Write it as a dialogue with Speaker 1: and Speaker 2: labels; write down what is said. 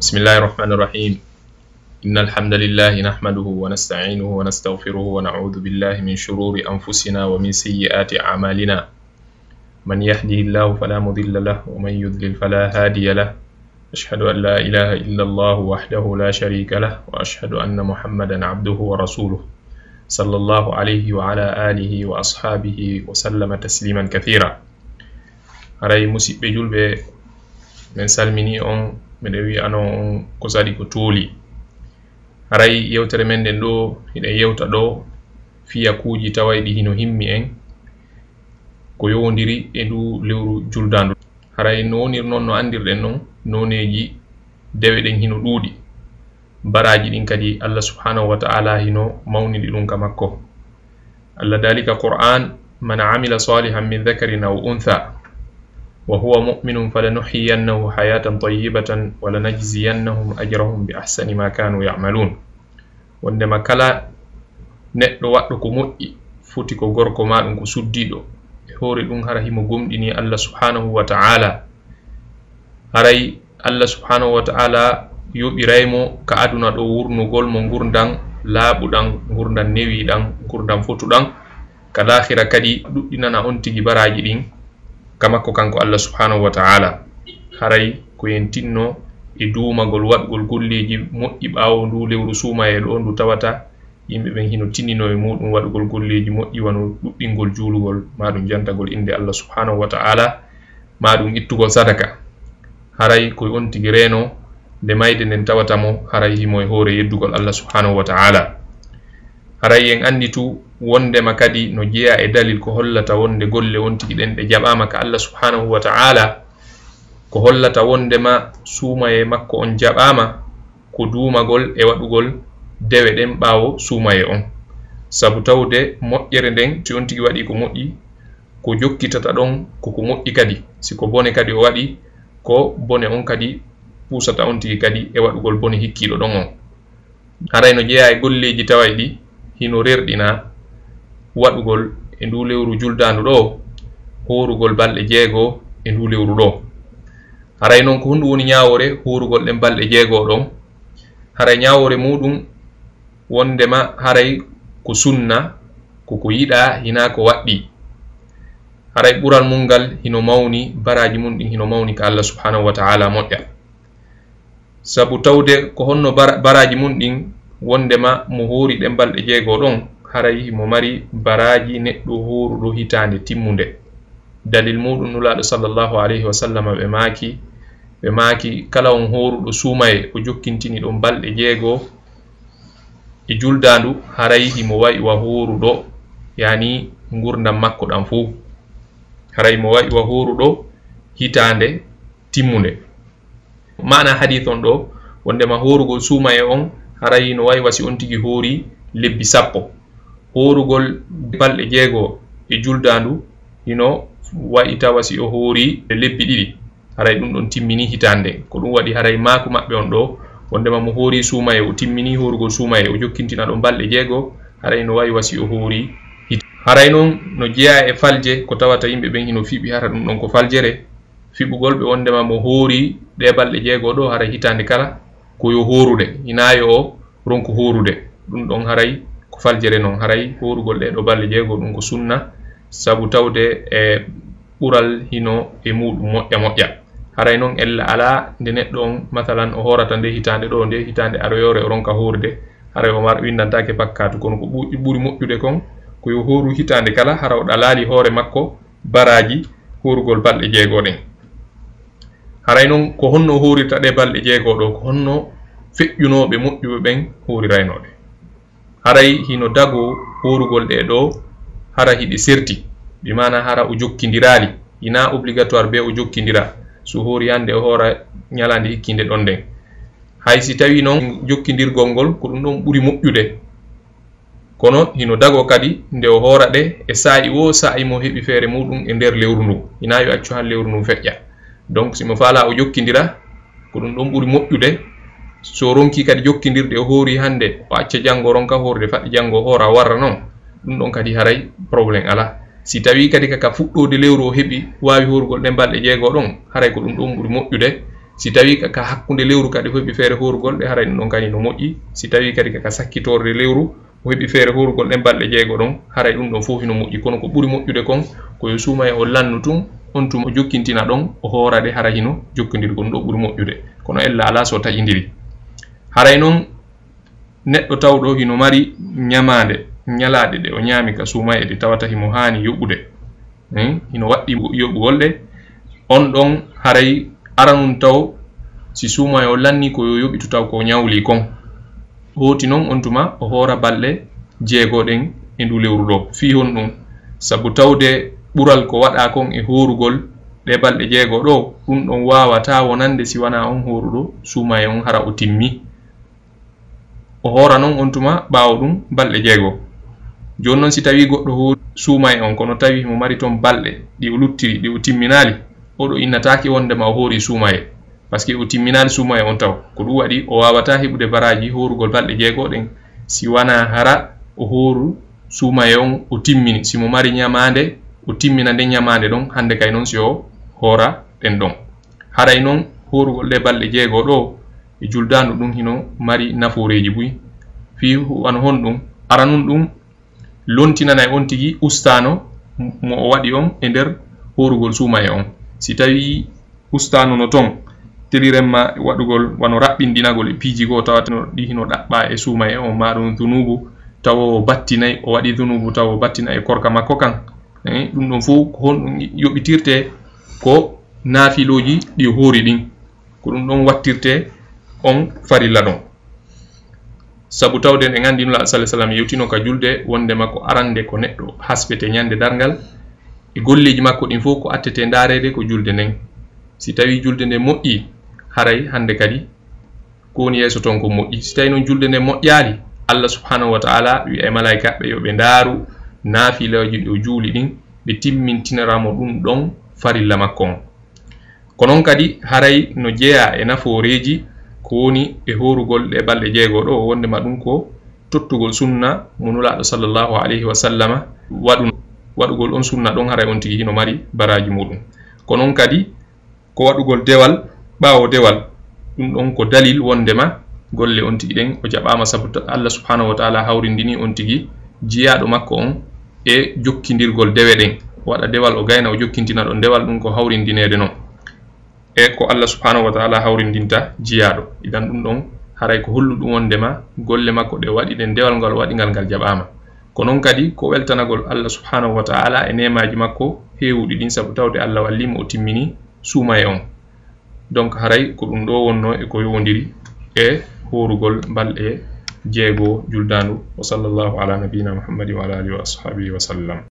Speaker 1: بسم الله الرحمن الرحيم إن الحمد لله نحمده ونستعينه ونستغفره ونعوذ بالله من شرور أنفسنا ومن سيئات أعمالنا من يهده الله فلا مضل له ومن يضلل فلا هادي له أشهد أن لا إله إلا الله وحده لا شريك له وأشهد أن محمدا عبده ورسوله صلى الله عليه وعلى آله وأصحابه وسلم تسليما كثيرا أري مسيب جلب من سلمني أن miɗo wiya ano on ko saɗi ko tooli haray yewtere men nden ɗo hiɗen yewta ɗo fiya kuuji tawayɗi hino himmi en ko yowdiri e ndu lewru juldandu haray no wonir noon no andirɗen noon noneji dewe ɗen hino ɗuuɗi. Baraji ɗin kadi allah subhanahu wa ta'ala hino mawniɗi ɗum ka makko. Allah dalika qur'an man amila salihan min dhakarin aw untha. وهو مؤمن فلنحيينه حياة طيبة ولنجزينهم أجرهم بأحسن ما كانوا يعملون wondema kala neɗɗo waɗɗo ko moƴƴi foti ko gorko ma ɗum ko suddiɗo e hoore ɗum hara himo gomɗini allah subhanahu wa ta'ala haray allah subhanahu wa ta'ala yoɓiraymo ka aduna ɗo wurnugol mo gurdan laaɓuɗan gurdan newiɗan gurdan fotuɗan ka lahira kadi ɗuɗɗinana on tigi baraji ɗin kamakko kanko allah subhanahu wa taala. Haray ko yen tinno e duumagol waɗgol golleji moƴƴi ɓaawo ndu lewru suumaye ɗo ndu tawata yimɓe ɓen hino tinnino e muɗum waɗgol golleji moƴƴi wano ɗuɗɗingol juulugol maɗum jantagol inde allah subhanahu wa ta'ala maɗum ittugol sadaka. Haray koye on tigi reeno nde mayde nden tawatamo haray himo e hoore yeddugol allah subhanahu wa ta'ala. Haray en anndi tu wondema kadi no jeeya e dalil ko hollata wonde golle won tigi ɗen ɗe jaɓama ka allah subhanahu wa ta'ala ko hollata wondema suumaye makko on jaɓama ko duumagol e waɗugol dewe ɗen ɓaawo suumaye on. Sabu tawde moƴƴere nden ti on tigi waɗi ko moƴƴi ko jokkitata ɗon koko moƴƴi kadi. Siko bone kadi o waɗi ko bone on kadi pusata on tigi kadi e waɗugol bone hikkiɗo ɗon on. Haray no jeeya e golleji taway ɗi hino rerɗina waɗugol e ndu lewru juldandu ɗo horugol balɗe jeego e ndu lewru ɗo. Haray noon ko hunde woni ñawore horugol ɗen balɗe jeego ɗon. Haray ñawore muɗum wondema haray ko sunna koko yiɗa hina ko waɗɗi. Haray ɓural mum ngal hino mawni baraji mum ɗin hino mawni ka allah subhanahu wa taala moƴƴa. Sabu tawde ko honno baraji mum ɗin wondema mo hoori ɗen balɗe jeego ɗon haray mo mari baraji neɗɗo horuɗo hitande timmunde. Dalil muɗum nulaɗo sallllahu alayhi wa sallam ɓe maaki ɓe maaki kala on horuɗo suumaye o jokkintini ɗon balɗe jeego e juldandu haray himo wayi wa horuɗo yani gurdam makko ɗam fuu. Haray mo wayi wa horuɗo hitande timmunde. Mana hadith on ɗo wondema horugol suumaye on haray no wayi wasi on tigi hoori lebbi sappo. horugol balɗe jeego e juldandu hino wayi tawa si o hoori e lebbi ɗiɗi. Haray ɗum ɗon timmini hitande ko ɗum waɗi haray maaku maɓɓe on ɗo wondema mo hoori suumaye o timmini horugol suumaye o jokkintina ɗon balɗe jeego haray no wawi wasi o hoori hit. Haray noon no jeeya e falje ko tawata yimɓe ɓen hino fiɓi hara ɗum ɗon ko faljere. Fiɓugol ɓe wondema mo hoori ɗe balɗe jeego ɗo haray hitande kala koyo horude hinayo o ronko horude ɗum ɗon haray faljere noon haray horugol ɗeɗo balɗe jeego ɗum ko sunna. Sabu tawde e ɓural hino e muɗum moƴƴa moƴƴa. Haray noon ella ala nde neɗɗo on mathalan o horata nde hitande ɗo nde hitande aroyore o ronka horde haray o mar windantake bakkatu kono ko ɓuri moƴƴude kon koyo horu hitande kala hara oɗa laali hoore makko baraji horugol balɗe jeego ɗen haray noon ko honno horirta ɗe balɗe jeego ɗo ko honno feƴƴunoɓe moƴƴuɓe ɓen horiraynoɗe haray hino dago horugol ɗe ɗo hara hiɗi serti ɓimana hara o jokkidiraali ina obligatoire be o jokkidira so hori hande o hora ñalande hikkinde ɗon nden. Hay si tawi noon jokkidirgol ngol ko ɗum ɗon ɓuri moƴƴude. Kono hino dago kadi nde o hoora ɗe e sa'i wo sa'i mo heɓi feere muɗum e nder lewru ndu. Ina yo accu han lewru ndu feƴƴa. Donc simo faala o jokkidira ko ɗum ɗon ɓuri moƴƴude so ronki kadi jokkidirɗe e hoori hannde o acca janngo ronka hoorde faɗɗi janngo hoora warra noon ɗum ɗon kadi haray probléme ala si tawi kadi kaka fuɗɗode lewru o heɓi wawi horugol ɗe balɗe jeego ɗon haray ko ɗum ɗon ɓuri moƴƴude. Si tawi kaka hakkude lewru kadi heɓi feere horugol ɗe haray ɗum ɗon kadi no moƴƴi. Si tawi kadi kaka sakkitorde lewru o heɓi feere horugol ɗen balɗe jeego ɗon haray ɗum ɗon fof hino moƴƴi. Kono ko ɓuri moƴƴude kon koyo suuma e o lannu tun on tum o jokkintina ɗon o hoora ɗe hara hino jokkodiri ko ɗum ɗo ɓuri moƴƴude. Kono ella ala so taƴidiri haray noon neɗɗo tawɗo hino mari ñamande ñalaɗe ɗe o ñaami ka sumay e ɗi tawata himo haani yoɓude. Eh, hino waɗɗi yoɓugol ɗe. On ɗon haray aranum taw si sumay o lanni ko yo yoɓitu taw ko ñawli kon. Hooti noon on tuma o hoora balɗe jeegoɗen e ndu lewru ɗo. Fi hon ɗum sabu tawde ɓural ko waɗa kon e horugol ɗe balɗe jeego ɗo ɗum ɗon wawata wonande si wona on horuɗo sumaye on hara o timmi. o hoora noon on tuma ɓaawo ɗum balɗe jeego. Joni noon si tawi goɗɗo ho suuma e on kono tawi mo mari toon balɗe ɗi o luttiri ɗi o timminali oɗo innataki wondema o hoori suuma e par ce que o timminali suuma e on taw ko ɗum waɗi o wawata heɓude baraji horugol balɗe jeegoɗen si wana hara o hooru suuma e on o timmini. Simo mari ñamande o timmina nde ñamande ɗon hande kay noon si o hoora ɗen ɗon. Haray noon horugol ɗe balɗe jeego ɗo e juldandu ɗum hino mari naforeji buy. Fi an hon ɗum aranum ɗum lontinanay on tigui ustano mo o waɗi on e nder horugol suuma e on. Si tawi ustano no ton tiriremma waɗugol wano raɓɓindinagol e piiji goo tawatno ɗi hino ɗaɓɓa e suuma e on maɗum dunubu tawa o battinayi o waɗi dunubu tawa o battina e korka makko kan. Eh, ɗum ɗon fof ko honɗum yoɓitirte ko naafiloji ɗi hoori ɗin. Ko ɗum ɗon wattirte on farilla ɗon. Sabu tawden e nganndi nula salah sallam yewtino ka julde wonde makko arande ko neɗɗo hasbete ñande dargal e golleji makko ɗin fof ko attete ndaarede ko julde nden. Si tawi julde nde moƴƴi haray hande kadi ko woni yeeso toon ko moƴƴi. Si tawi noon julde nde moƴƴali allah subhanahu wa taala wi'a e malayikaɓe yo ɓe ndaaru naafilaji ɗo juuli ɗin ɓe timmintinaramo ɗum ɗon farilla makko on. Ko noon kadi haray no jeeya e nafooreji ko woni e horugol ɗe balɗe jeego ɗo wondema ɗum ko tottugol sunna mo nulaɗo sallllahu alayhi wa sallama. Waɗu waɗugol on sunna ɗon haray on tigi hino mari baraji muɗum. Ko noon kadi ko waɗugol dewal ɓawo dewal ɗum ɗon ko dalil wondema golle on tigi ɗen o jaɓama sabu allah subhanahu wa taala hawrindini on tigi jiyaɗo makko on e jokkidirgol dewe ɗen. Waɗa dewal o gayna o jokkintina ɗon dewal ɗum ko hawrindinede noon e ko allah subhanahu wa taala hawrindinta jiyaɗo idan ɗum ɗon haray ko hollu ɗum wondema golle makko ɗe waɗi ɗe ndewal ngal waɗingal ngal jaɓama ko noon kadi ko weltanagol allah subhanahu wa taala e nemaji makko hewuɗi ɗin saabu tawde allah wallimo o timmini suuma e on. Donc haray ko ɗum ɗo wonno e ko yowodiri e horugol balɗe jeego juldandu wa sallllahu ala nabina muhammadin wa ala alihi wa ashabihi wa sallam.